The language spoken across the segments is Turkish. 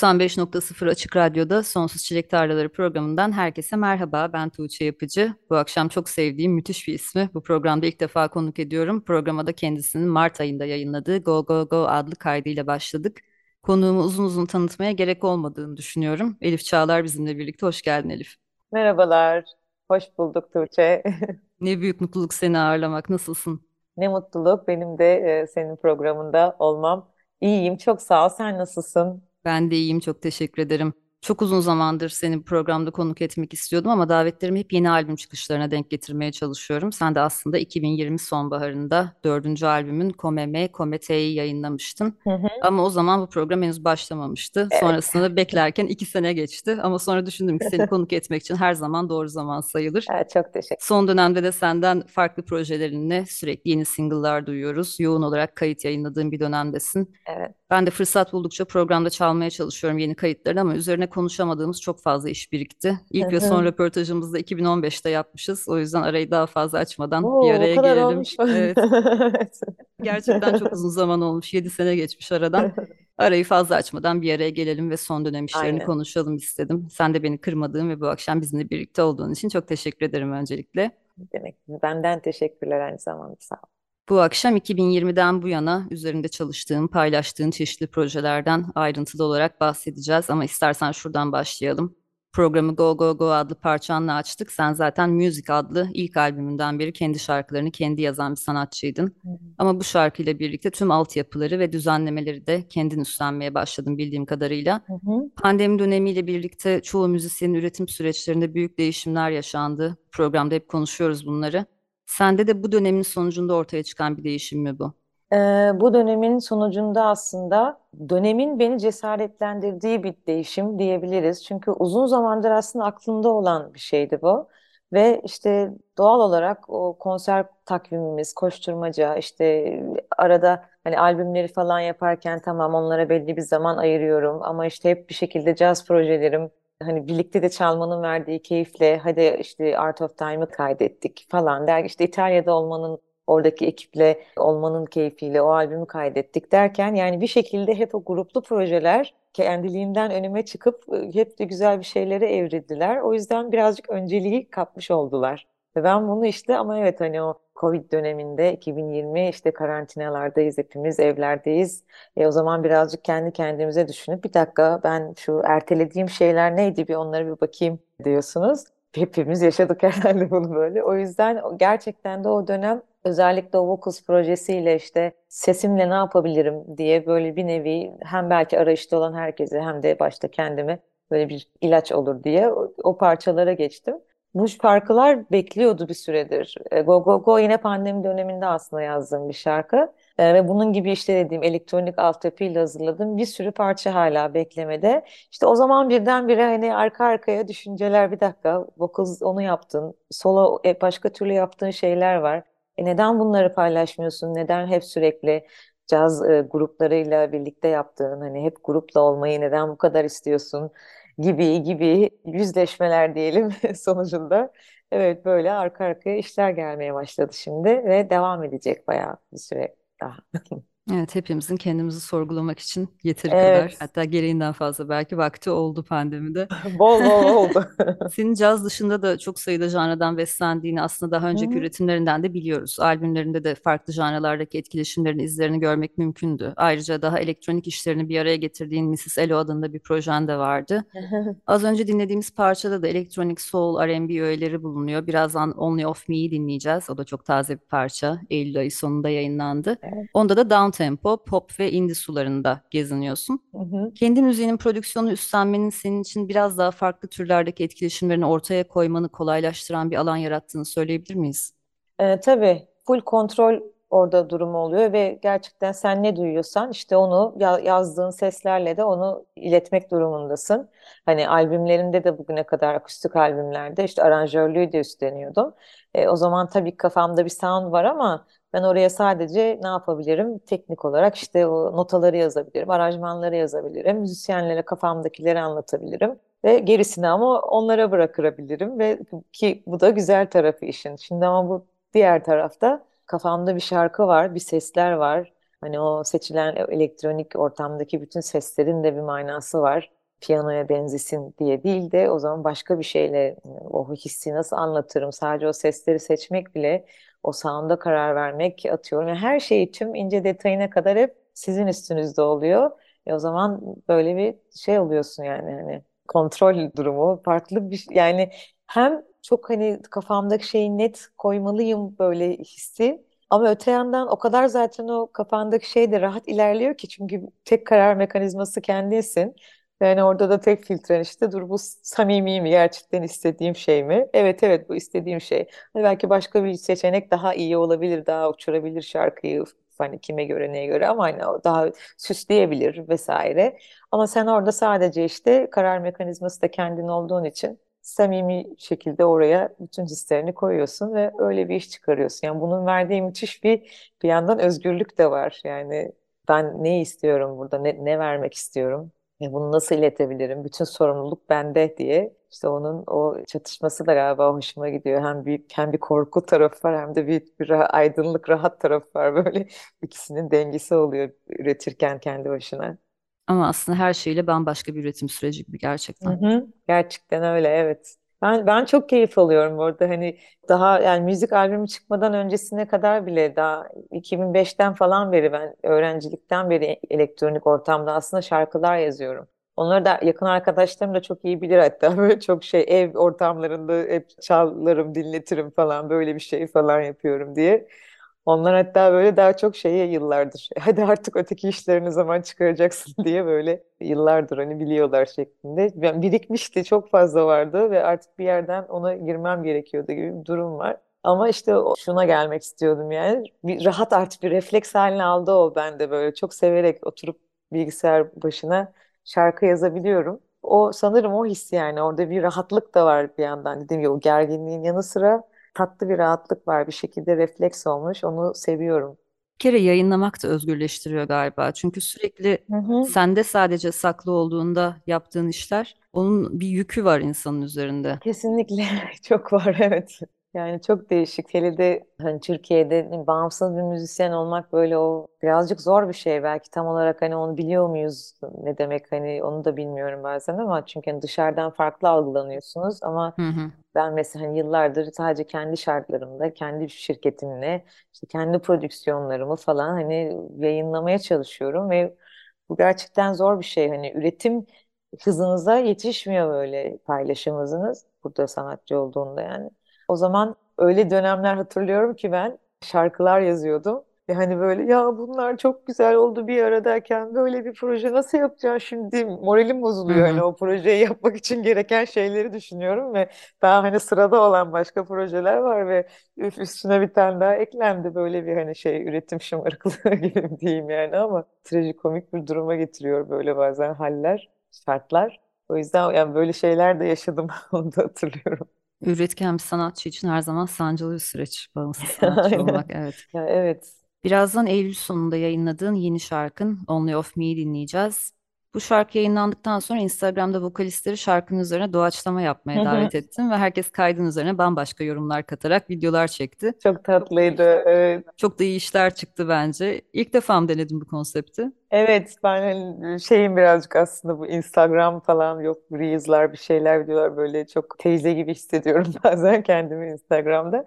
95.0 Açık Radyo'da Sonsuz Çilek Tarlaları programından herkese merhaba. Ben Tuğçe Yapıcı. Bu akşam çok sevdiğim müthiş bir ismi. Bu programda ilk defa konuk ediyorum. Programa da kendisinin Mart ayında yayınladığı Go Go Go adlı kaydıyla başladık. Konuğumu uzun uzun tanıtmaya gerek olmadığını düşünüyorum. Elif Çağlar bizimle birlikte. Hoş geldin Elif. Merhabalar. Hoş bulduk Tuğçe. Ne büyük mutluluk seni ağırlamak. Nasılsın? Ne mutluluk benim de e, senin programında olmam. İyiyim, çok sağ ol. Sen nasılsın? Ben de iyiyim, çok teşekkür ederim. Çok uzun zamandır seni bu programda konuk etmek istiyordum ama davetlerimi hep yeni albüm çıkışlarına denk getirmeye çalışıyorum. Sen de aslında 2020 sonbaharında dördüncü albümün Komeme Komete'yi yayınlamıştın. Hı hı. Ama o zaman bu program henüz başlamamıştı. Evet. Sonrasında beklerken iki sene geçti. Ama sonra düşündüm ki seni konuk etmek için her zaman doğru zaman sayılır. Evet, çok teşekkür Son dönemde de senden farklı projelerinle sürekli yeni single'lar duyuyoruz. Yoğun olarak kayıt yayınladığın bir dönemdesin. Evet. Ben de fırsat buldukça programda çalmaya çalışıyorum yeni kayıtları ama üzerine konuşamadığımız çok fazla iş birikti. İlk ve son röportajımızı da 2015'te yapmışız. O yüzden arayı daha fazla açmadan Oo, bir araya gelelim. Olmuş. Evet. Gerçekten çok uzun zaman olmuş. 7 sene geçmiş aradan. Arayı fazla açmadan bir araya gelelim ve son dönem işlerini Aynen. konuşalım istedim. Sen de beni kırmadığın ve bu akşam bizimle birlikte olduğun için çok teşekkür ederim öncelikle. Demek benden teşekkürler aynı zamanda sağ ol. Bu akşam 2020'den bu yana üzerinde çalıştığın, paylaştığın çeşitli projelerden ayrıntılı olarak bahsedeceğiz. Ama istersen şuradan başlayalım. Programı Go Go Go adlı parçanla açtık. Sen zaten Music adlı ilk albümünden beri kendi şarkılarını kendi yazan bir sanatçıydın. Hı Ama bu şarkıyla birlikte tüm altyapıları ve düzenlemeleri de kendin üstlenmeye başladın bildiğim kadarıyla. Hı. Pandemi dönemiyle birlikte çoğu müzisyenin üretim süreçlerinde büyük değişimler yaşandı. Programda hep konuşuyoruz bunları. Sende de bu dönemin sonucunda ortaya çıkan bir değişim mi bu? Ee, bu dönemin sonucunda aslında dönemin beni cesaretlendirdiği bir değişim diyebiliriz. Çünkü uzun zamandır aslında aklımda olan bir şeydi bu. Ve işte doğal olarak o konser takvimimiz, koşturmaca, işte arada hani albümleri falan yaparken tamam onlara belli bir zaman ayırıyorum. Ama işte hep bir şekilde caz projelerim, hani birlikte de çalmanın verdiği keyifle hadi işte Art of Time'ı kaydettik falan der. İşte İtalya'da olmanın oradaki ekiple olmanın keyfiyle o albümü kaydettik derken yani bir şekilde hep o gruplu projeler kendiliğinden önüme çıkıp hep de güzel bir şeylere evrildiler. O yüzden birazcık önceliği kapmış oldular. Ve ben bunu işte ama evet hani o Covid döneminde 2020 işte karantinalardayız hepimiz evlerdeyiz. E, o zaman birazcık kendi kendimize düşünüp bir dakika ben şu ertelediğim şeyler neydi bir onlara bir bakayım diyorsunuz. Hepimiz yaşadık herhalde bunu böyle. O yüzden gerçekten de o dönem özellikle o Vocals projesiyle işte sesimle ne yapabilirim diye böyle bir nevi hem belki arayışta olan herkese hem de başta kendime böyle bir ilaç olur diye o, o parçalara geçtim bu şarkılar bekliyordu bir süredir. E, Go Go Go yine pandemi döneminde aslında yazdığım bir şarkı. E, ve bunun gibi işte dediğim elektronik altyapıyla hazırladığım bir sürü parça hala beklemede. İşte o zaman birdenbire hani arka arkaya düşünceler bir dakika vocals onu yaptın. Solo e, başka türlü yaptığın şeyler var. E neden bunları paylaşmıyorsun? Neden hep sürekli caz gruplarıyla birlikte yaptığın hani hep grupla olmayı neden bu kadar istiyorsun? Gibi gibi yüzleşmeler diyelim sonucunda. Evet böyle arka arkaya işler gelmeye başladı şimdi ve devam edecek bayağı bir süre daha. Evet, hepimizin kendimizi sorgulamak için yeteri kadar hatta gereğinden fazla belki vakti oldu pandemide. Bol bol oldu. Senin caz dışında da çok sayıda janradan beslendiğini aslında daha önceki Hı-hı. üretimlerinden de biliyoruz. Albümlerinde de farklı janralardaki etkileşimlerin izlerini görmek mümkündü. Ayrıca daha elektronik işlerini bir araya getirdiğin Mrs. Elo adında bir projen de vardı. Az önce dinlediğimiz parçada da elektronik soul, R&B öğeleri bulunuyor. Birazdan Only of Me'yi dinleyeceğiz. O da çok taze bir parça. Eylül ayı sonunda yayınlandı. Evet. Onda da Downtown tempo, pop ve indie sularında geziniyorsun. Hı hı. Kendi müziğinin prodüksiyonu üstlenmenin senin için biraz daha farklı türlerdeki etkileşimlerini ortaya koymanı kolaylaştıran bir alan yarattığını söyleyebilir miyiz? Ee, tabii full kontrol orada durumu oluyor ve gerçekten sen ne duyuyorsan işte onu ya- yazdığın seslerle de onu iletmek durumundasın. Hani albümlerimde de bugüne kadar akustik albümlerde işte aranjörlüğü de üstleniyordum. E, o zaman tabii kafamda bir sound var ama ben oraya sadece ne yapabilirim? Teknik olarak işte o notaları yazabilirim, aranjmanları yazabilirim, müzisyenlere kafamdakileri anlatabilirim. Ve gerisini ama onlara bırakabilirim ve ki bu da güzel tarafı işin. Şimdi ama bu diğer tarafta kafamda bir şarkı var, bir sesler var. Hani o seçilen elektronik ortamdaki bütün seslerin de bir manası var. Piyanoya benzesin diye değil de o zaman başka bir şeyle o hissi nasıl anlatırım? Sadece o sesleri seçmek bile o sound'a karar vermek atıyorum. Yani her şeyi tüm ince detayına kadar hep sizin üstünüzde oluyor. E o zaman böyle bir şey oluyorsun yani hani kontrol durumu farklı bir. Yani hem çok hani kafamdaki şeyi net koymalıyım böyle hissi. Ama öte yandan o kadar zaten o kafandaki şey de rahat ilerliyor ki çünkü tek karar mekanizması kendinsin. Yani orada da tek filtren işte dur bu samimi mi gerçekten istediğim şey mi? Evet evet bu istediğim şey. Hani belki başka bir seçenek daha iyi olabilir, daha uçurabilir şarkıyı hani kime göre neye göre ama hani daha süsleyebilir vesaire. Ama sen orada sadece işte karar mekanizması da kendin olduğun için samimi şekilde oraya bütün hislerini koyuyorsun ve öyle bir iş çıkarıyorsun. Yani bunun verdiği müthiş bir bir yandan özgürlük de var. Yani ben ne istiyorum burada, ne, ne vermek istiyorum, ya bunu nasıl iletebilirim, bütün sorumluluk bende diye. İşte onun o çatışması da galiba hoşuma gidiyor. Hem bir hem bir korku tarafı var hem de büyük bir rah- aydınlık, rahat tarafı var. Böyle ikisinin dengesi oluyor üretirken kendi başına. Ama aslında her şeyle bambaşka bir üretim süreci gibi Hı gerçekten. hı. Gerçekten öyle evet. Ben ben çok keyif alıyorum orada hani daha yani müzik albümü çıkmadan öncesine kadar bile daha 2005'ten falan beri ben öğrencilikten beri elektronik ortamda aslında şarkılar yazıyorum. Onları da yakın arkadaşlarım da çok iyi bilir hatta böyle çok şey ev ortamlarında hep çalarım dinletirim falan böyle bir şey falan yapıyorum diye. Onlar hatta böyle daha çok şeye yıllardır. Hadi artık öteki işlerini zaman çıkaracaksın diye böyle yıllardır hani biliyorlar şeklinde. Yani birikmişti çok fazla vardı ve artık bir yerden ona girmem gerekiyordu gibi bir durum var. Ama işte şuna gelmek istiyordum yani. Bir rahat artık bir refleks haline aldı o bende böyle. Çok severek oturup bilgisayar başına şarkı yazabiliyorum. O sanırım o his yani orada bir rahatlık da var bir yandan. Dediğim gibi o gerginliğin yanı sıra tatlı bir rahatlık var. Bir şekilde refleks olmuş. Onu seviyorum. Bir kere yayınlamak da özgürleştiriyor galiba. Çünkü sürekli Hı hı. sende sadece saklı olduğunda yaptığın işler, onun bir yükü var insanın üzerinde. Kesinlikle çok var evet. Yani çok değişik. Hele de hani Türkiye'de bağımsız bir müzisyen olmak böyle o birazcık zor bir şey. Belki tam olarak hani onu biliyor muyuz? Ne demek hani onu da bilmiyorum bazen ama çünkü hani dışarıdan farklı algılanıyorsunuz ama Hı hı. Ben mesela hani yıllardır sadece kendi şartlarımda, kendi şirketimle, işte kendi prodüksiyonlarımı falan hani yayınlamaya çalışıyorum ve bu gerçekten zor bir şey. Hani üretim hızınıza yetişmiyor böyle paylaşım hızınız. Burada sanatçı olduğunda yani. O zaman öyle dönemler hatırlıyorum ki ben şarkılar yazıyordum. Ve hani böyle ya bunlar çok güzel oldu bir aradayken böyle bir proje nasıl yapacağım şimdi moralim bozuluyor. Hani o projeyi yapmak için gereken şeyleri düşünüyorum ve daha hani sırada olan başka projeler var ve üstüne bir tane daha eklendi böyle bir hani şey üretim şımarıklığı gibi diyeyim yani ama trajikomik bir duruma getiriyor böyle bazen haller, şartlar. O yüzden yani böyle şeyler de yaşadım onu da hatırlıyorum. Üretken bir sanatçı için her zaman sancılı bir süreç bağımsız sanatçı olmak. Evet. Ya evet. Birazdan Eylül sonunda yayınladığın yeni şarkın Only of Me'yi dinleyeceğiz. Bu şarkı yayınlandıktan sonra Instagram'da vokalistleri şarkının üzerine doğaçlama yapmaya davet ettim ve herkes kaydın üzerine bambaşka yorumlar katarak videolar çekti. Çok tatlıydı. Evet. Çok da iyi işler çıktı bence. İlk defa mı denedin bu konsepti? Evet ben hani şeyim birazcık aslında bu Instagram falan yok Reels'lar bir şeyler videolar böyle çok teyze gibi hissediyorum bazen kendimi Instagram'da.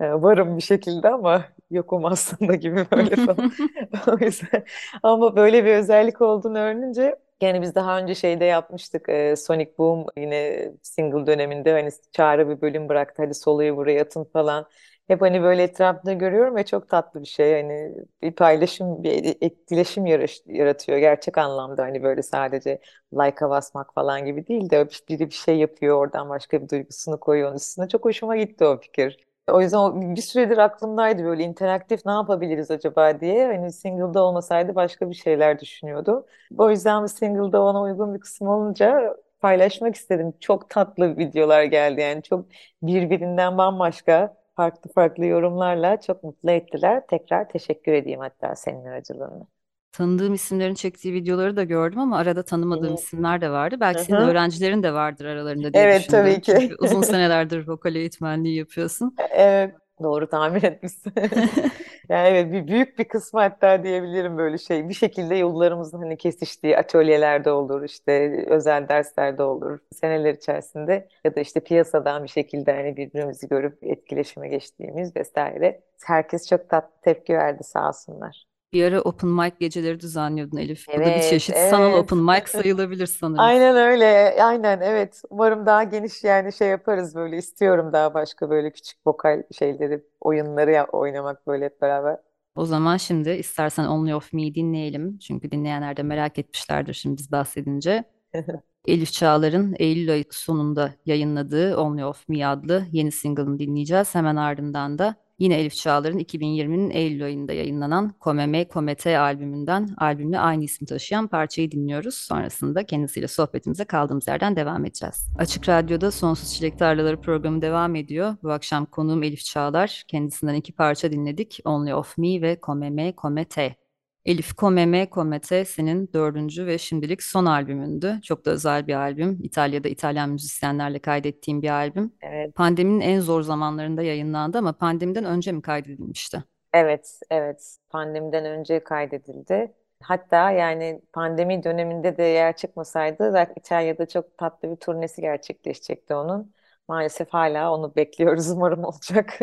Ee, varım bir şekilde ama yokum aslında gibi böyle falan. O yüzden ama böyle bir özellik olduğunu öğrenince yani biz daha önce şeyde yapmıştık e, Sonic Boom yine single döneminde hani Çağrı bir bölüm bıraktı hadi soloyu buraya atın falan. Hep hani böyle etrafta görüyorum ve çok tatlı bir şey. Hani bir paylaşım, bir etkileşim yaraş- yaratıyor gerçek anlamda. Hani böyle sadece like'a basmak falan gibi değil de biri bir şey yapıyor oradan başka bir duygusunu koyuyor onun üstüne. Çok hoşuma gitti o fikir. O yüzden o bir süredir aklımdaydı böyle interaktif ne yapabiliriz acaba diye. Hani single'da olmasaydı başka bir şeyler düşünüyordum. O yüzden bu single'da ona uygun bir kısım olunca paylaşmak istedim. Çok tatlı videolar geldi yani çok birbirinden bambaşka farklı farklı yorumlarla çok mutlu ettiler. Tekrar teşekkür edeyim hatta senin aracılığında. Tanıdığım isimlerin çektiği videoları da gördüm ama arada tanımadığım Hı isimler de vardı. Belki senin hı. öğrencilerin de vardır aralarında diye Evet düşündüm. tabii ki. Çünkü uzun senelerdir vokal eğitmenliği yapıyorsun. Evet, doğru tahmin etmişsin. Yani evet bir büyük bir kısmı hatta diyebilirim böyle şey. Bir şekilde yollarımızın hani kesiştiği atölyelerde olur, işte özel derslerde olur, seneler içerisinde ya da işte piyasadan bir şekilde hani birbirimizi görüp etkileşime geçtiğimiz vesaire. Herkes çok tatlı tepki verdi sağ olsunlar. Bir ara open mic geceleri düzenliyordun Elif. Bu da bir Evet, çeşit sanal evet. open mic sayılabilir sanırım. Aynen öyle. Aynen evet. Umarım daha geniş yani şey yaparız böyle istiyorum daha başka böyle küçük vokal şeyleri, oyunları ya- oynamak böyle hep beraber. O zaman şimdi istersen Only of Me dinleyelim. Çünkü dinleyenler de merak etmişlerdir şimdi biz bahsedince. Elif Çağlar'ın Eylül ayı sonunda yayınladığı Only of Me adlı yeni single'ını dinleyeceğiz. Hemen ardından da yine Elif Çağlar'ın 2020'nin Eylül ayında yayınlanan Komeme Komete albümünden albümle aynı ismi taşıyan parçayı dinliyoruz. Sonrasında kendisiyle sohbetimize kaldığımız yerden devam edeceğiz. Açık Radyo'da Sonsuz Çilek Tarlaları programı devam ediyor. Bu akşam konuğum Elif Çağlar. Kendisinden iki parça dinledik. Only of Me ve Komeme Komete. Elif Komeme Komete senin dördüncü ve şimdilik son albümündü. Çok da özel bir albüm. İtalya'da İtalyan müzisyenlerle kaydettiğim bir albüm. Evet. Pandeminin en zor zamanlarında yayınlandı ama pandemiden önce mi kaydedilmişti? Evet, evet. Pandemiden önce kaydedildi. Hatta yani pandemi döneminde de eğer çıkmasaydı zaten İtalya'da çok tatlı bir turnesi gerçekleşecekti onun. Maalesef hala onu bekliyoruz. Umarım olacak.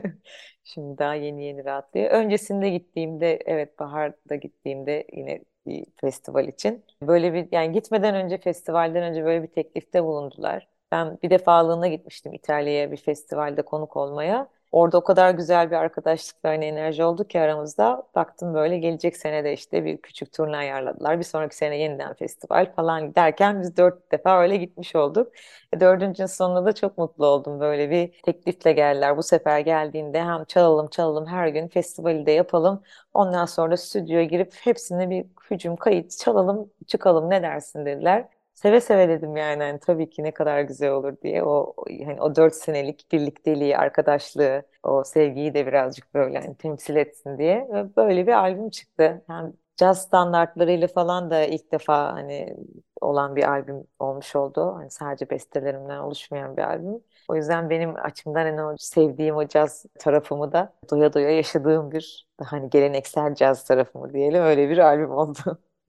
Şimdi daha yeni yeni rahatlıyor. Öncesinde gittiğimde, evet baharda gittiğimde yine bir festival için. Böyle bir yani gitmeden önce festivalden önce böyle bir teklifte bulundular. Ben bir defalığına gitmiştim İtalya'ya bir festivalde konuk olmaya. Orada o kadar güzel bir arkadaşlık ve hani enerji oldu ki aramızda. Baktım böyle gelecek sene de işte bir küçük turne ayarladılar. Bir sonraki sene yeniden festival falan derken biz dört defa öyle gitmiş olduk. E, dördüncünün sonunda da çok mutlu oldum. Böyle bir teklifle geldiler. Bu sefer geldiğinde hem çalalım çalalım her gün festivali de yapalım. Ondan sonra stüdyoya girip hepsine bir hücum kayıt çalalım çıkalım ne dersin dediler. Seve seve dedim yani hani tabii ki ne kadar güzel olur diye o hani o dört senelik birlikteliği, arkadaşlığı, o sevgiyi de birazcık böyle hani temsil etsin diye ve böyle bir albüm çıktı. Hem caz standartlarıyla falan da ilk defa hani olan bir albüm olmuş oldu. Hani sadece bestelerimden oluşmayan bir albüm. O yüzden benim açımdan hani o sevdiğim o caz tarafımı da doya doya yaşadığım bir hani geleneksel caz tarafımı diyelim öyle bir albüm oldu.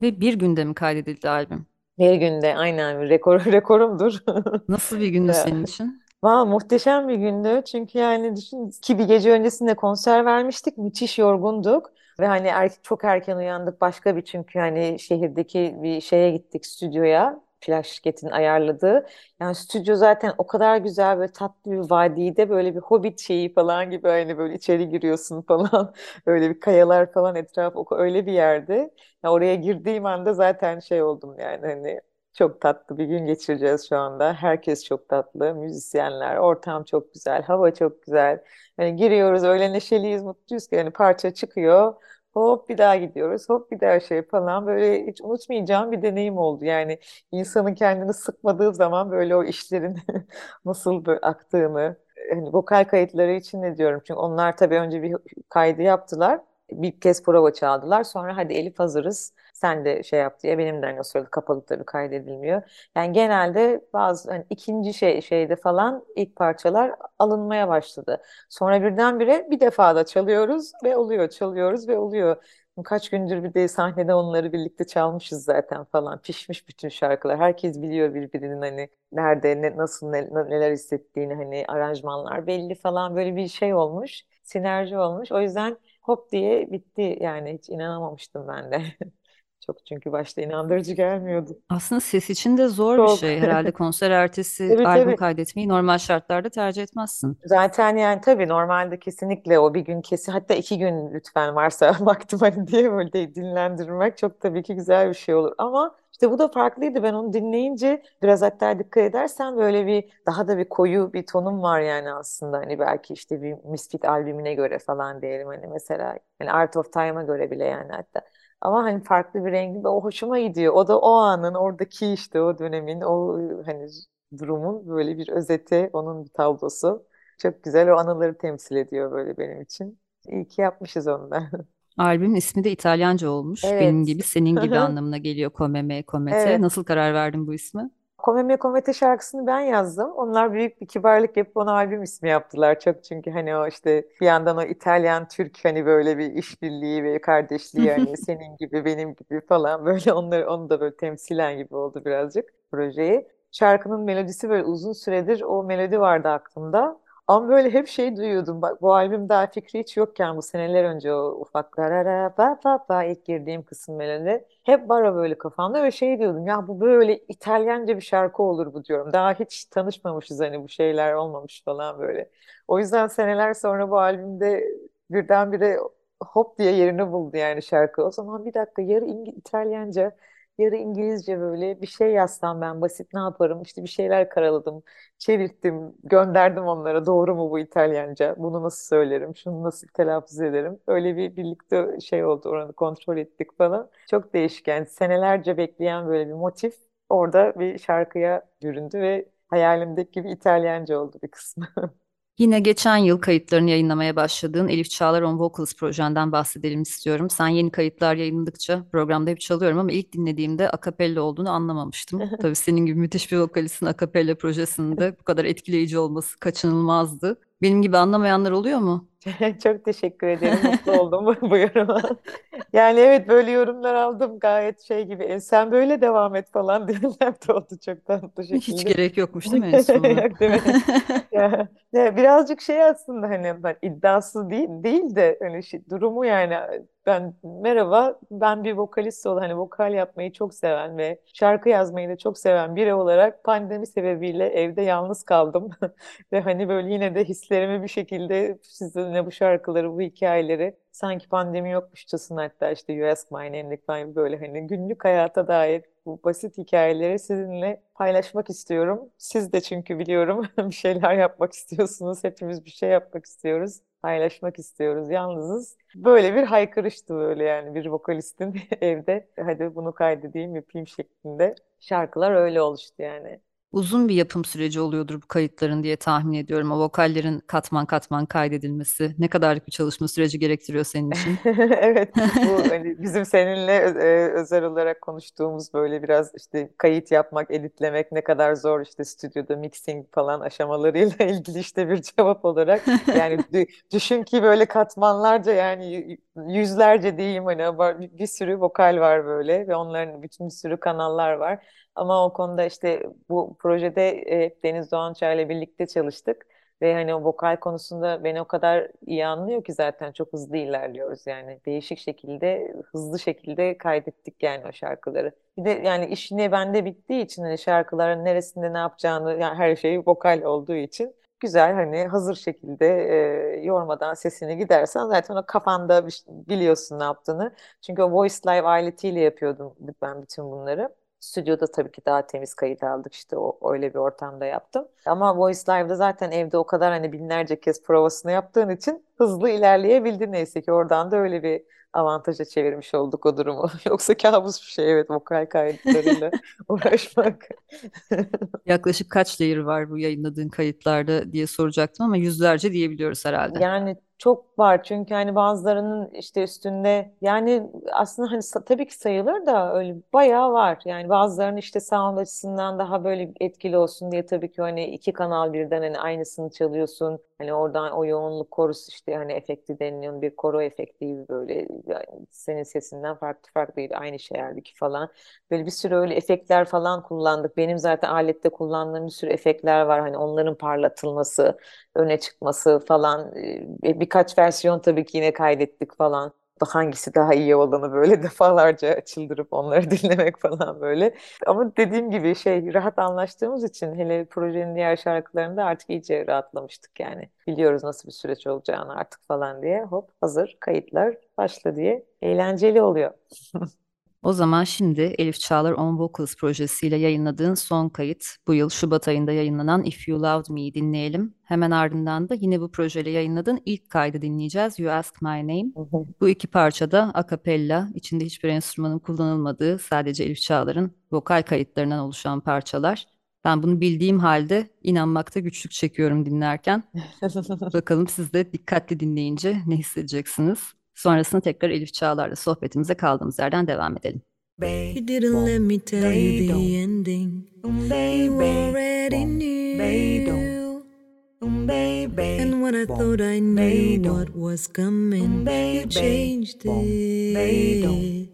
Ve bir günde mi kaydedildi albüm? Bir günde aynen rekor rekorumdur. Nasıl bir gündü senin için? Valla muhteşem bir gündü. Çünkü yani düşün ki bir gece öncesinde konser vermiştik. Müthiş yorgunduk. Ve hani er, çok erken uyandık. Başka bir çünkü hani şehirdeki bir şeye gittik stüdyoya. Plak şirketinin ayarladığı. Yani stüdyo zaten o kadar güzel böyle tatlı bir vadide böyle bir hobbit şeyi falan gibi hani böyle içeri giriyorsun falan. Öyle bir kayalar falan etraf öyle bir yerde. Ya oraya girdiğim anda zaten şey oldum yani hani çok tatlı bir gün geçireceğiz şu anda. Herkes çok tatlı, müzisyenler, ortam çok güzel, hava çok güzel. Hani giriyoruz öyle neşeliyiz, mutluyuz ki hani parça çıkıyor. Hop bir daha gidiyoruz, hop bir daha şey falan böyle hiç unutmayacağım bir deneyim oldu. Yani insanın kendini sıkmadığı zaman böyle o işlerin nasıl böyle aktığını, hani vokal kayıtları için ne diyorum. Çünkü onlar tabii önce bir kaydı yaptılar. Bir kez prova çaldılar. Sonra hadi Elif hazırız. Sen de şey yap diye benim de hani sırada kapalı tabii kaydedilmiyor. Yani genelde bazı hani ikinci şey şeyde falan ilk parçalar alınmaya başladı. Sonra birdenbire bir defa da çalıyoruz ve oluyor, çalıyoruz ve oluyor. Kaç gündür bir de sahnede onları birlikte çalmışız zaten falan. Pişmiş bütün şarkılar. Herkes biliyor birbirinin hani nerede, ne, nasıl, ne- neler hissettiğini hani aranjmanlar belli falan böyle bir şey olmuş. Sinerji olmuş. O yüzden hop diye bitti yani hiç inanamamıştım ben de. Çok çünkü başta inandırıcı gelmiyordu. Aslında ses için de zor bir Çok. şey. Herhalde konser ertesi Evet albüm evet. kaydetmeyi normal şartlarda tercih etmezsin. Zaten yani tabii normalde kesinlikle o bir gün kesin hatta iki gün lütfen varsa vaktim hani diye böyle de dinlendirmek çok tabii ki güzel bir şey olur. Ama işte bu da farklıydı. Ben onu dinleyince biraz hatta dikkat edersen böyle bir daha da bir koyu bir tonum var yani aslında. Hani belki işte bir Misfit albümüne göre falan diyelim hani mesela hani Art of Time'a göre bile yani hatta. Ama hani farklı bir rengi ve o hoşuma gidiyor. O da o anın oradaki işte o dönemin o hani durumun böyle bir özeti, onun bir tablosu. Çok güzel o anıları temsil ediyor böyle benim için. İyi ki yapmışız onu da. Albümün ismi de İtalyanca olmuş. Benim Evet. gibi, senin gibi anlamına geliyor Come Me Come Te. Evet. Nasıl karar verdin bu ismi? Come Me Come Te şarkısını ben yazdım. Onlar büyük bir kibarlık yapıp ona albüm ismi yaptılar. Çok çünkü hani o işte bir yandan o İtalyan Türk hani böyle bir işbirliği ve kardeşliği hani senin gibi benim gibi falan böyle onları onu da böyle temsilen gibi oldu birazcık projeyi. Şarkının melodisi böyle uzun süredir o melodi vardı aklımda. Ama böyle hep şey duyuyordum. Bak bu albüm daha fikri hiç yokken bu seneler önce o ufak rarara ba ba ba ilk girdiğim kısım melodi. Hep var böyle kafamda ve şey diyordum ya bu böyle İtalyanca bir şarkı olur bu diyorum. Daha hiç tanışmamışız hani bu şeyler olmamış falan böyle. O yüzden seneler sonra bu albümde birdenbire hop diye yerini buldu yani şarkı. O zaman bir dakika yarı İngi- İtalyanca yarı İngilizce böyle bir şey yazsam ben basit ne yaparım? İşte bir şeyler karaladım çevirttim gönderdim onlara. Doğru mu bu İtalyanca? Bunu nasıl söylerim? Şunu nasıl telaffuz ederim? Öyle bir birlikte şey oldu oranı kontrol ettik falan. Çok değişik yani. Senelerce bekleyen böyle bir motif orada bir şarkıya büründü ve hayalimdeki gibi İtalyanca oldu bir kısmı. Yine geçen yıl kayıtlarını yayınlamaya başladığın Elif Çağlar On Vocals projenden bahsedelim istiyorum. Sen yeni kayıtlar yayınladıkça programda hep çalıyorum ama ilk dinlediğimde akapella olduğunu anlamamıştım. Tabii senin gibi müthiş bir vokalistin akapella projesinde bu kadar etkileyici olması kaçınılmazdı. Benim gibi anlamayanlar oluyor mu? Çok teşekkür ederim. Mutlu oldum bu yoruma. Yani evet böyle yorumlar aldım gayet şey gibi. "E, sen böyle devam et falan diyenler de oldu çok tatlı Hiç şekilde. gerek yokmuş değil mi? Yok değil mi? Ya, ya birazcık şey aslında hani ben iddiasız değil değil de hani şey, durumu yani ben merhaba ben bir vokalist olan hani vokal yapmayı çok seven ve şarkı yazmayı da çok seven biri olarak pandemi sebebiyle evde yalnız kaldım ve hani böyle yine de hislerimi bir şekilde sizinle bu şarkıları bu hikayeleri sanki pandemi yokmuşçasına hatta işte You Ask My Name'lik falan böyle hani günlük hayata dair bu basit hikayeleri sizinle paylaşmak istiyorum. Siz de çünkü biliyorum bir şeyler yapmak istiyorsunuz. Hepimiz bir şey yapmak istiyoruz. Paylaşmak istiyoruz. Yalnızız. Böyle bir haykırıştı böyle yani bir vokalistin evde hadi bunu kaydedeyim yapayım şeklinde. Şarkılar öyle oluştu yani. Uzun bir yapım süreci oluyordur bu kayıtların diye tahmin ediyorum. O vokallerin katman katman kaydedilmesi ne kadarlık bir çalışma süreci gerektiriyor senin için? Evet, bu hani bizim seninle e, özel olarak konuştuğumuz böyle biraz işte kayıt yapmak, editlemek ne kadar zor işte stüdyoda mixing falan aşamalarıyla ilgili işte bir cevap olarak yani dü- düşün ki böyle katmanlarca yani yüzlerce diyeyim hani bir sürü vokal var böyle ve onların bütün bir sürü kanallar var. Ama o konuda işte bu projede hep Deniz Doğançay birlikte çalıştık. Ve hani o vokal konusunda beni o kadar iyi anlıyor ki zaten çok hızlı ilerliyoruz yani. Değişik şekilde, hızlı şekilde kaydettik yani o şarkıları. Bir de yani iş yine bende bittiği için hani şarkıların neresinde ne yapacağını yani her şey vokal olduğu için güzel hani hazır şekilde e, yormadan sesini gidersen zaten o kafanda bir- biliyorsun ne yaptığını. Çünkü o Voice Live aletiyle yapıyordum ben bütün bunları. Stüdyoda tabii ki daha temiz kayıt aldık işte o öyle bir ortamda yaptım. Ama Voice Live'da zaten evde o kadar hani binlerce kez provasını yaptığın için hızlı ilerleyebildin neyse ki oradan da öyle bir avantaja çevirmiş olduk o durumu. Yoksa kabus bir şey evet vokal kayıtlarıyla uğraşmak. Yaklaşık kaç layer var bu yayınladığın kayıtlarda diye soracaktım ama yüzlerce diyebiliyoruz herhalde. Yani çok var çünkü hani bazılarının işte üstünde yani aslında hani tabii ki sayılır da öyle bayağı var. Yani bazılarının işte sound açısından daha böyle etkili olsun diye tabii ki hani iki kanal birden hani aynısını çalıyorsun. Hani oradan o yoğunluk korusu işte hani efekti deniliyor bir koro efekti gibi böyle yani senin sesinden farklı farklı değil aynı şey halbuki falan. Böyle bir sürü öyle efektler falan kullandık. Benim zaten alette kullandığım bir sürü efektler var. Hani onların parlatılması öne çıkması falan. Birkaç versiyon tabii ki yine kaydettik falan. Hangisi daha iyi olanı böyle defalarca çıldırıp onları dinlemek falan böyle. Ama dediğim gibi şey rahat anlaştığımız için hele projenin diğer şarkılarında artık iyice rahatlamıştık yani. Biliyoruz nasıl bir süreç olacağını artık falan diye. Hop hazır kayıtlar başla diye eğlenceli oluyor. O zaman şimdi Elif Çağlar On Vocals projesiyle yayınladığın son kayıt bu yıl Şubat ayında yayınlanan If You Loved Me'yi dinleyelim. Hemen ardından da yine bu projeyle yayınladığın ilk kaydı dinleyeceğiz You Ask My Name. Bu iki parçada a cappella, içinde hiçbir enstrümanın kullanılmadığı sadece Elif Çağlar'ın vokal kayıtlarından oluşan parçalar. Ben bunu bildiğim halde inanmakta güçlük çekiyorum dinlerken. Bakalım siz de dikkatli dinleyince ne hissedeceksiniz? Sonrasında tekrar Elif Çağlar'la sohbetimize kaldığımız yerden devam edelim. You didn't let me tell you the ending. You already knew. And when I thought I knew what was coming, you changed it.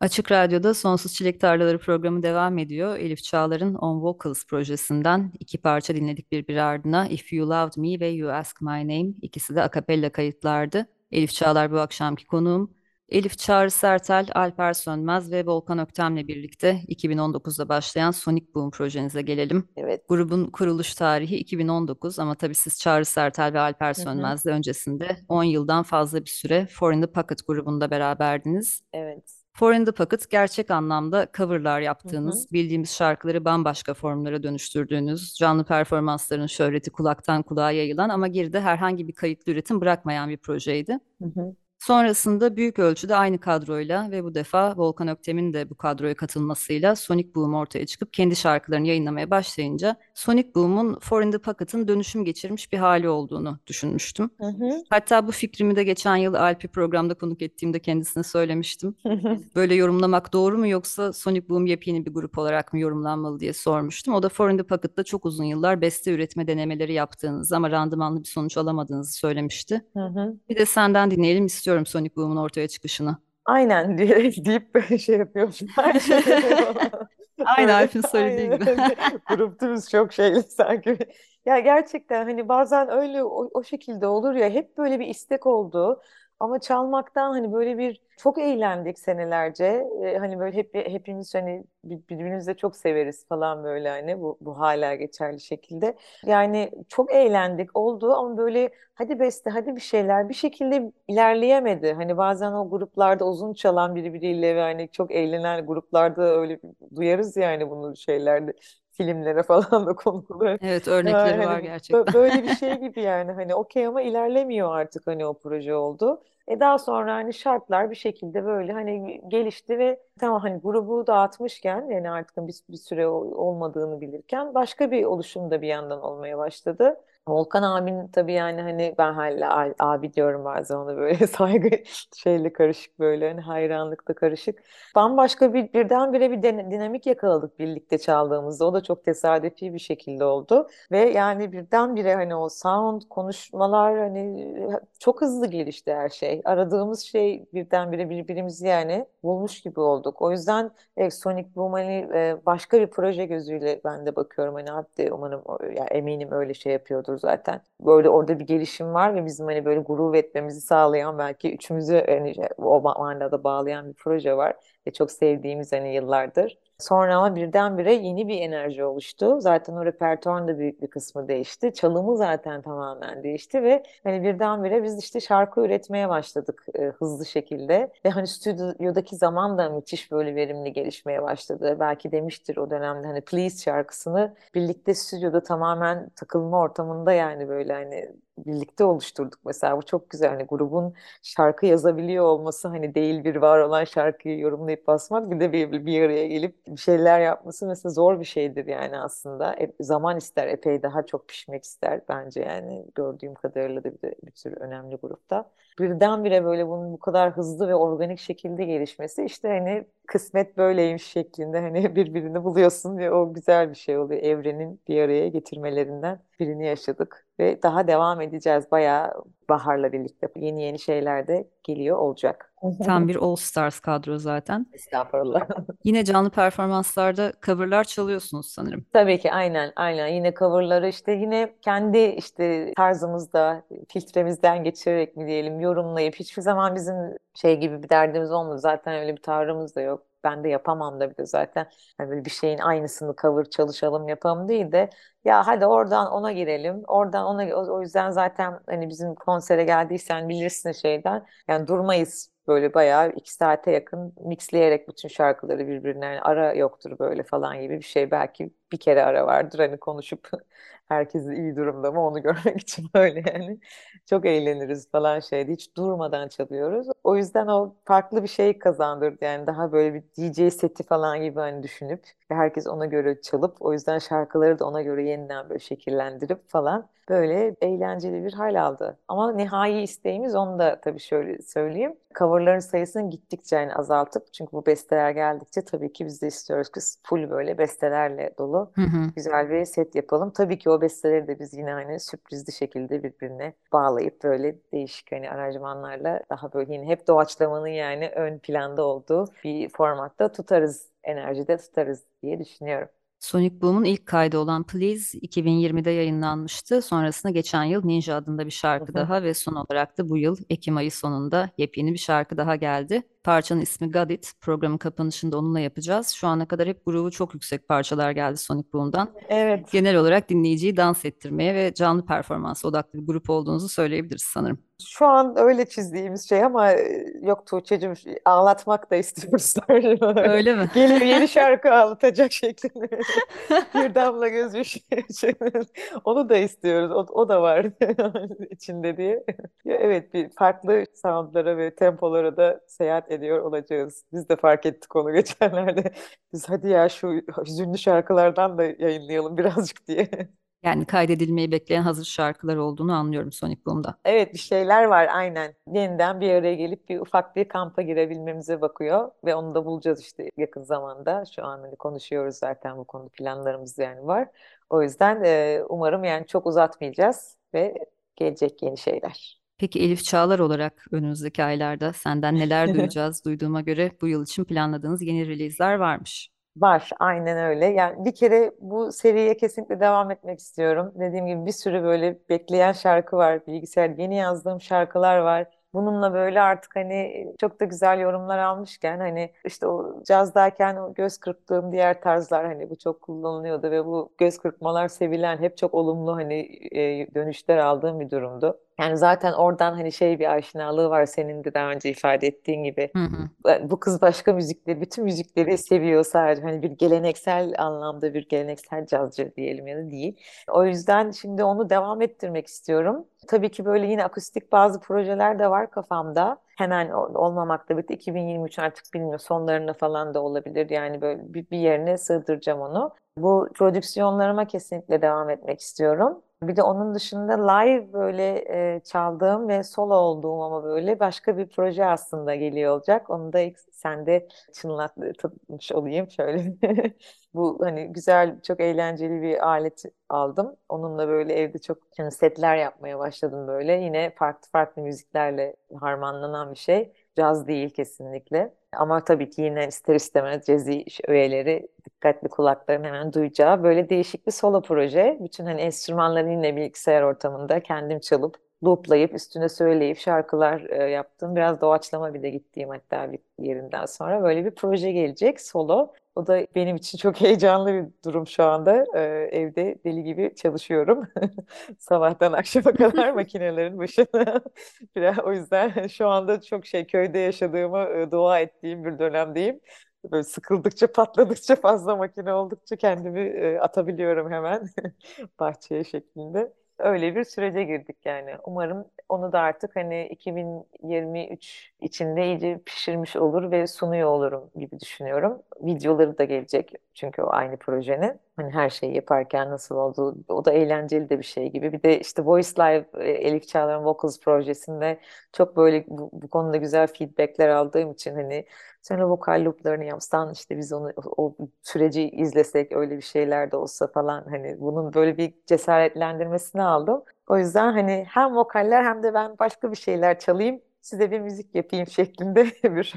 Açık Radyo'da Sonsuz Çilek Tarlaları programı devam ediyor. Elif Çağlar'ın On Vocals projesinden iki parça dinledik birbiri ardına. If You Loved Me ve You Ask My Name. İkisi de akapella kayıtlardı. Elif Çağlar bu akşamki konuğum. Elif Çağrı Sertel, Alper Sönmez ve Volkan Öktem'le birlikte 2019'da başlayan Sonic Boom projenize gelelim. Evet. Grubun kuruluş tarihi 2019 ama tabii siz Çağrı Sertel ve Alper. Sönmez'le öncesinde 10 yıldan fazla bir süre For in the Pocket grubunda beraberdiniz. Evet. For in the Pocket gerçek anlamda coverlar Hı hı. yaptığınız, bildiğimiz şarkıları bambaşka formlara dönüştürdüğünüz, canlı performansların şöhreti kulaktan kulağa yayılan ama geride herhangi bir kayıtlı üretim bırakmayan bir projeydi. Hı hı. Sonrasında büyük ölçüde aynı kadroyla ve bu defa Volkan Öktem'in de bu kadroya katılmasıyla Sonic Boom ortaya çıkıp kendi şarkılarını yayınlamaya başlayınca Sonic Boom'un For in the Pocket'ın dönüşüm geçirmiş bir hali olduğunu düşünmüştüm. Hı hı. Hatta bu fikrimi de geçen yıl Alp'i programda konuk ettiğimde kendisine söylemiştim. Böyle yorumlamak doğru mu yoksa Sonic Boom yepyeni bir grup olarak mı yorumlanmalı diye sormuştum. O da For in the Pocket'ta çok uzun yıllar beste üretme denemeleri yaptığınızı ama randımanlı bir sonuç alamadığınızı söylemişti. Hı hı. Bir de senden dinleyelim istiyorum Sonic Boom'un ortaya çıkışını. Aynen diyerek deyip böyle şey yapıyorsun. Böyle, Alp'in söylediği aynen gibi. Gruptumuz çok şeyli sanki. Ya gerçekten hani bazen öyle o, o şekilde olur ya hep böyle bir istek oldu. Ama çalmaktan hani böyle bir çok eğlendik senelerce. Ee, hani böyle hep hepimiz hani bir- birbirimizi de çok severiz falan böyle hani bu bu hala geçerli şekilde. Yani çok eğlendik oldu ama böyle hadi beste hadi bir şeyler bir şekilde ilerleyemedi. Hani bazen o gruplarda uzun çalan birbiriyle ve hani çok eğlenen gruplarda öyle duyarız yani bunu şeylerde filmlere falan da konuk oluyor. Evet Yani örnekleri var hani gerçekten. bö- böyle bir şey gibi yani hani okey ama ilerlemiyor artık hani o proje oldu. E daha sonra hani şartlar bir şekilde böyle hani gelişti ve tamam hani grubu dağıtmışken yani artık bir, bir süre ol- olmadığını bilirken başka bir oluşum da bir yandan olmaya başladı. Volkan abinin tabii yani hani ben hala abi diyorum bazen ona böyle saygı şeyle karışık böyle hani hayranlıkla karışık. Bambaşka bir birdenbire bir dinamik yakaladık birlikte çaldığımızda. O da çok tesadüfi bir şekilde oldu. Ve yani birdenbire hani o sound, konuşmalar hani çok hızlı gelişti her şey. Aradığımız şey birdenbire birbirimizi yani bulmuş gibi olduk. O yüzden Sonic Boom hani e, başka bir proje gözüyle ben de bakıyorum. Hani hatta umarım o- ya eminim öyle şey yapıyordur zaten. Böyle orada bir gelişim var ve bizim hani böyle gurur etmemizi sağlayan belki üçümüzü hani o manada bağlayan bir proje var ve çok sevdiğimiz hani yıllardır. Sonra ama birdenbire yeni bir enerji oluştu. Zaten o repertuarın da büyük bir kısmı değişti. Çalımı zaten tamamen değişti ve hani birdenbire biz işte şarkı üretmeye başladık e, hızlı şekilde. Ve hani stüdyodaki zaman da müthiş böyle verimli gelişmeye başladı. Belki demiştir o dönemde hani Please şarkısını birlikte stüdyoda tamamen takılma ortamında yani böyle hani birlikte oluşturduk mesela. Bu çok güzel. Hani grubun şarkı yazabiliyor olması hani değil bir var olan şarkıyı yorumlayıp basmak bir de bir, bir araya gelip bir şeyler yapması mesela zor bir şeydir yani aslında. E, zaman ister epey daha çok pişmek ister bence yani gördüğüm kadarıyla da bir, de, bir sürü önemli grupta. Birdenbire böyle bunun bu kadar hızlı ve organik şekilde gelişmesi işte hani kısmet böyleymiş şeklinde hani birbirini buluyorsun ve o güzel bir şey oluyor evrenin bir araya getirmelerinden birini yaşadık ve daha devam edeceğiz. Bayağı baharla birlikte yeni yeni şeyler de geliyor olacak. Tam bir All Stars kadro zaten. Estağfurullah. Yine canlı performanslarda coverlar çalıyorsunuz sanırım. Tabii ki aynen aynen yine coverları işte yine kendi işte tarzımızda filtremizden geçirerek mi diyelim yorumlayıp hiçbir zaman bizim şey gibi bir derdimiz olmadı. Zaten öyle bir tavrımız da yok. Ben de yapamam da bir de zaten hani böyle bir şeyin aynısını cover çalışalım yapalım değil de ya hadi oradan ona girelim oradan ona o, o yüzden zaten hani bizim konsere geldiysen bilirsin şeyden yani durmayız böyle bayağı iki saate yakın mixleyerek bütün şarkıları birbirine yani ara yoktur böyle falan gibi bir şey. Belki bir kere ara vardır hani konuşup herkes iyi durumda mı onu görmek için böyle yani çok eğleniriz falan şeydi hiç durmadan çalıyoruz o yüzden o farklı bir şey kazandırdı yani daha böyle bir DJ seti falan gibi hani düşünüp herkes ona göre çalıp o yüzden şarkıları da ona göre yeniden böyle şekillendirip falan böyle eğlenceli bir hal aldı. Ama nihai isteğimiz onu da tabii şöyle söyleyeyim. Coverların sayısını gittikçe yani azaltıp çünkü bu besteler geldikçe tabii ki biz de istiyoruz ki full böyle bestelerle dolu Hı hı. güzel bir set yapalım. Tabii ki o besteleri de biz yine hani sürprizli şekilde birbirine bağlayıp böyle değişik hani aranjmanlarla daha böyle yine hep doğaçlamanın yani ön planda olduğu bir formatta tutarız, enerjide tutarız diye düşünüyorum. Sonic Boom'un ilk kaydı olan Please 2020'de yayınlanmıştı. Sonrasında geçen yıl Ninja adında bir şarkı Hı hı. daha ve son olarak da bu yıl Ekim ayı sonunda yepyeni bir şarkı daha geldi. Parçanın ismi Got It. Programın kapanışında onunla yapacağız. Şu ana kadar hep grubu çok yüksek parçalar geldi Sonic Boom'dan. Evet. Genel olarak dinleyiciyi dans ettirmeye ve canlı performans odaklı bir grup olduğunuzu söyleyebiliriz sanırım. Şu an öyle çizdiğimiz şey ama e, yok Tuğçe'cim ağlatmak da istiyoruz. Öyle mi? Geliyor yeni şarkı ağlatacak şeklinde. Bir damla gözyaşı. Onu da istiyoruz. O, o da var içinde diye. Evet bir farklı soundlara ve tempolara da seyahat ediyor olacağız. Biz de fark ettik onu geçenlerde. Biz hadi ya şu hüzünlü şarkılardan da yayınlayalım birazcık diye. Yani kaydedilmeyi bekleyen hazır şarkılar olduğunu anlıyorum Sonic Boom'da. Evet bir şeyler var aynen. Yeniden bir araya gelip bir ufak bir kampa girebilmemize bakıyor ve onu da bulacağız işte yakın zamanda. Şu an hani konuşuyoruz zaten bu konu planlarımız yani var. O yüzden e, umarım yani çok uzatmayacağız ve gelecek yeni şeyler. Peki Elif Çağlar olarak önümüzdeki aylarda senden neler duyacağız? Duyduğuma göre bu yıl için planladığınız yeni release'ler varmış. Var, aynen öyle. Yani bir kere bu seriye kesinlikle devam etmek istiyorum. Dediğim gibi bir sürü böyle bekleyen şarkı var. Bilgisayar yeni yazdığım şarkılar var. Bununla böyle artık hani çok da güzel yorumlar almışken hani işte o cazdayken o göz kırptığım diğer tarzlar hani bu çok kullanılıyordu ve bu göz kırpmalar sevilen hep çok olumlu hani e, dönüşler aldığım bir durumdu. Yani zaten oradan hani şey bir aşinalığı var senin de daha önce ifade ettiğin gibi. Hı hı. Bu kız başka müzikleri, bütün müzikleri seviyor sadece. Hani bir geleneksel anlamda bir geleneksel cazcı diyelim ya da değil. O yüzden şimdi onu devam ettirmek istiyorum. Tabii ki böyle yine akustik bazı projeler de var kafamda. Hemen ol- olmamakla birlikte 2023 artık bilmiyorum sonlarına falan da olabilir. Yani böyle bir yerine sığdıracağım onu. Bu prodüksiyonlarıma kesinlikle devam etmek istiyorum. Bir de onun dışında live böyle e, çaldığım ve solo olduğum ama böyle başka bir proje aslında geliyor olacak. Onu da ilk sende çınlatmış olayım şöyle. Bu hani güzel, çok eğlenceli bir alet aldım. Onunla böyle evde çok yani setler yapmaya başladım böyle. Yine farklı farklı müziklerle harmanlanan bir şey. Caz değil kesinlikle. Ama tabii ki yine ister istemez cezi öğeleri dikkatli kulakların hemen duyacağı böyle değişik bir solo proje. Bütün hani enstrümanları yine bilgisayar ortamında kendim çalıp looplayıp üstüne söyleyip şarkılar e, yaptım. Biraz doğaçlama bir de gittiğim hatta bir yerinden sonra böyle bir proje gelecek solo. O da benim için çok heyecanlı bir durum şu anda. Ee, evde deli gibi çalışıyorum. Sabahtan akşama kadar makinelerin başında. Biraz, o yüzden şu anda çok şey köyde yaşadığımı e, dua ettiğim bir dönemdeyim. Böyle sıkıldıkça, patladıkça, fazla makine oldukça kendimi e, atabiliyorum hemen bahçeye şeklinde. Öyle bir sürece girdik yani. Umarım onu da artık hani 2023 içinde iyice pişirmiş olur ve sunuyor olurum gibi düşünüyorum. Videoları da gelecek çünkü o aynı projenin. Hani her şeyi yaparken nasıl olduğu, o da eğlenceli de bir şey gibi. Bir de işte Voice Live e, Elif Çağlar'ın Vocals projesinde çok böyle bu, bu konuda güzel feedbackler aldığım için hani sen o vokal looplarını yapsan işte biz onu o süreci izlesek öyle bir şeyler de olsa falan hani bunun böyle bir cesaretlendirmesini aldım. O yüzden hani hem vokaller hem de ben başka bir şeyler çalayım size bir müzik yapayım şeklinde bir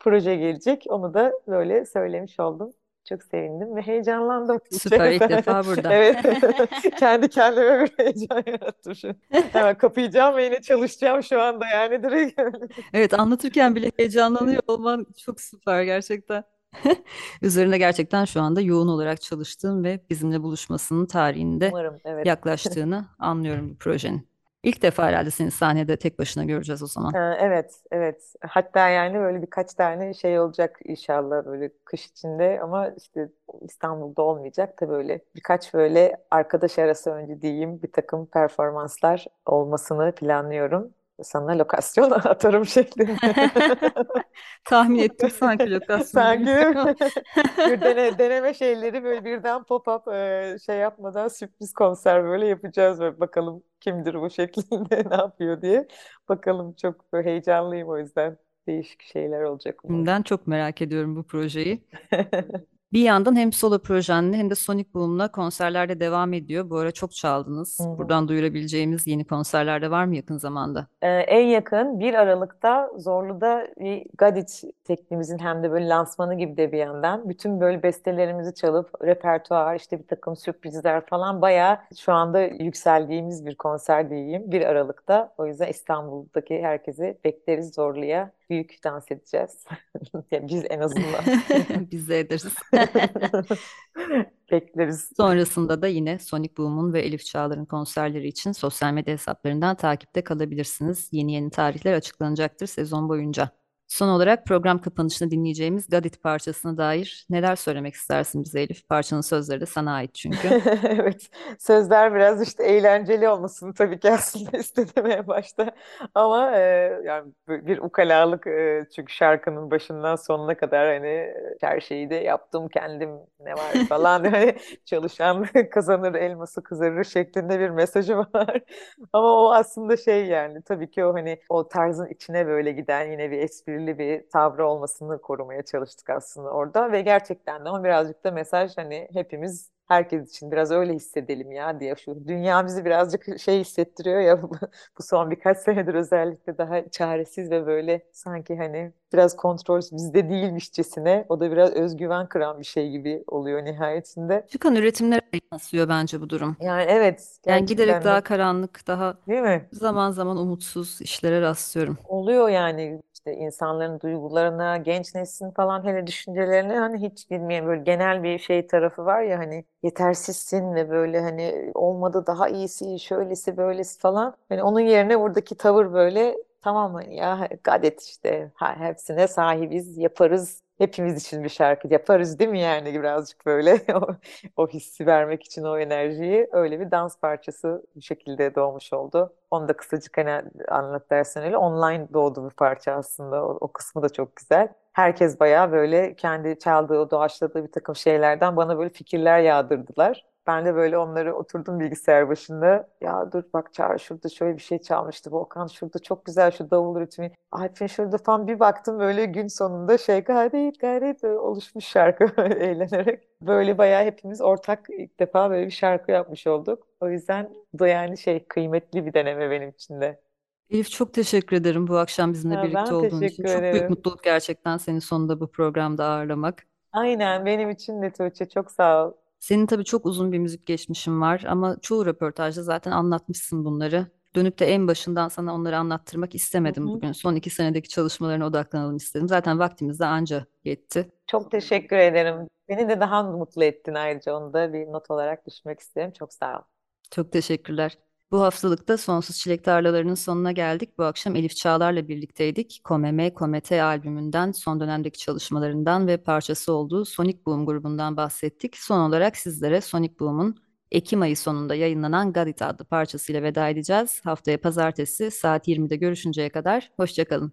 proje gelecek. Onu da böyle söylemiş oldum. Çok sevindim ve heyecanlandım. Süper ilk defa burada. Evet. Kendi kendime bir heyecan yarattım şu. Hemen kapayacağım ve yine çalışacağım şu anda yani direkt. Evet anlatırken bile heyecanlanıyor olman çok süper gerçekten. Üzerinde gerçekten şu anda yoğun olarak çalıştığım ve bizimle buluşmasının tarihinde Umarım evet. yaklaştığını anlıyorum bu projenin. İlk defa herhalde seni sahnede tek başına göreceğiz o zaman. Ha, Evet, evet. Hatta yani böyle birkaç tane şey olacak inşallah böyle kış içinde ama işte İstanbul'da olmayacak da böyle birkaç böyle arkadaş arası önce diyeyim bir takım performanslar olmasını planlıyorum. Sana lokasyon atarım şeklinde. Tahmin ettim sanki lokasyonu. Sanki bir dene, deneme şeyleri böyle birden pop-up e, şey yapmadan sürpriz konser böyle yapacağız böyle bakalım kimdir bu şeklinde ne yapıyor diye. Bakalım çok heyecanlıyım o yüzden değişik şeyler olacak. Şimdiden çok merak ediyorum bu projeyi. Bir yandan hem solo projenle hem de Sonic Boom'la konserlerde devam ediyor. Bu ara çok çaldınız. Hı hı. Buradan duyurabileceğimiz yeni konserlerde var mı yakın zamanda? Ee, en yakın 1 Aralık'ta Zorlu'da bir Gadiç tekniğimizin hem de böyle lansmanı gibi de bir yandan bütün böyle bestelerimizi çalıp repertuar işte bir takım sürprizler falan bayağı şu anda yükseldiğimiz bir konser diyeyim 1 Aralık'ta. O yüzden İstanbul'daki herkesi bekleriz Zorlu'ya. Büyük dans edeceğiz. Yani biz en azından Biz de ederiz. bekleriz. Sonrasında da yine Sonic Boom'un ve Elif Çağlar'ın konserleri için sosyal medya hesaplarından takipte kalabilirsiniz. Yeni yeni tarihler açıklanacaktır sezon boyunca. Son olarak program kapanışında dinleyeceğimiz Gadit parçasına dair neler söylemek istersin bize Elif? Parçanın sözleri de sana ait çünkü. Evet, sözler biraz işte eğlenceli olmasını tabii ki aslında istedim en başta. Ama e, yani bir ukalalık e, çünkü şarkının başından sonuna kadar hani her şeyi de yaptım kendim ne var falan hani çalışan kazanır elması kızarır şeklinde bir mesajı var. Ama o aslında şey yani tabii ki o hani o tarzın içine böyle giden yine bir esprili bir tavrı olmasını korumaya çalıştık aslında orada ve gerçekten de ama birazcık da mesaj hani hepimiz herkes için biraz öyle hissedelim ya diye şu dünya bizi birazcık şey hissettiriyor ya bu son birkaç senedir özellikle daha çaresiz ve böyle sanki hani biraz kontrol bizde değilmişçesine o da biraz özgüven kıran bir şey gibi oluyor nihayetinde. Çıkan üretimlere yansıyor bence bu durum. Yani evet Yani giderek gerçekten daha de karanlık, daha değil mi? zaman zaman umutsuz işlere rastlıyorum. Oluyor yani işte insanların duygularına, genç neslin falan hele düşüncelerine hani hiç bilmeyen böyle genel bir şey tarafı var ya hani yetersizsin ve böyle hani olmadı daha iyisi, şöylesi böylesi falan. Hani onun yerine buradaki tavır böyle tamam hani ya gadet işte hepsine sahibiz, yaparız. Hepimiz için bir şarkı yaparız değil mi yani birazcık böyle o, o hissi vermek için o enerjiyi öyle bir dans parçası bu şekilde doğmuş oldu. Onu da kısacık hani anlat dersen öyle online doğdu bu parça aslında o, o kısmı da çok güzel. Herkes bayağı böyle kendi çaldığı, doğaçladığı bir takım şeylerden bana böyle fikirler yağdırdılar. Ben de böyle onları oturdum bilgisayar başında. Ya dur bak Çağrı şurada şöyle bir şey çalmıştı. Volkan şurada çok güzel şu davul ritmi. Alp'in şurada falan bir baktım böyle gün sonunda şey gayret gayret oluşmuş şarkı eğlenerek. Böyle bayağı hepimiz ortak ilk defa böyle bir şarkı yapmış olduk. O yüzden bu da yani şey kıymetli bir deneme benim için de. Elif çok teşekkür ederim bu akşam bizimle Ya birlikte olduğun için. teşekkür Çok büyük ederim. mutluluk gerçekten seni sonunda bu programda ağırlamak. Aynen benim için de Tuğçe çok sağ ol. Senin tabii çok uzun bir müzik geçmişin var ama çoğu röportajda zaten anlatmışsın bunları. Dönüp de en başından sana onları anlattırmak Hı istemedim hı. bugün. Son iki senedeki çalışmalarına odaklanalım istedim. Zaten vaktimiz de anca yetti. Çok teşekkür ederim. Beni de daha mutlu ettin ayrıca onu da bir not olarak düşmek isterim. Çok sağ ol. Çok teşekkürler. Bu haftalıkta Sonsuz Çilek Tarlalarının sonuna geldik. Bu akşam Elif Çağlar'la birlikteydik. Komeme Komete albümünden, son dönemdeki çalışmalarından ve parçası olduğu Sonic Boom grubundan bahsettik. Son olarak sizlere Sonic Boom'un Ekim ayı sonunda yayınlanan Got It adlı parçasıyla veda edeceğiz. Haftaya pazartesi saat 20'de görüşünceye kadar hoşçakalın.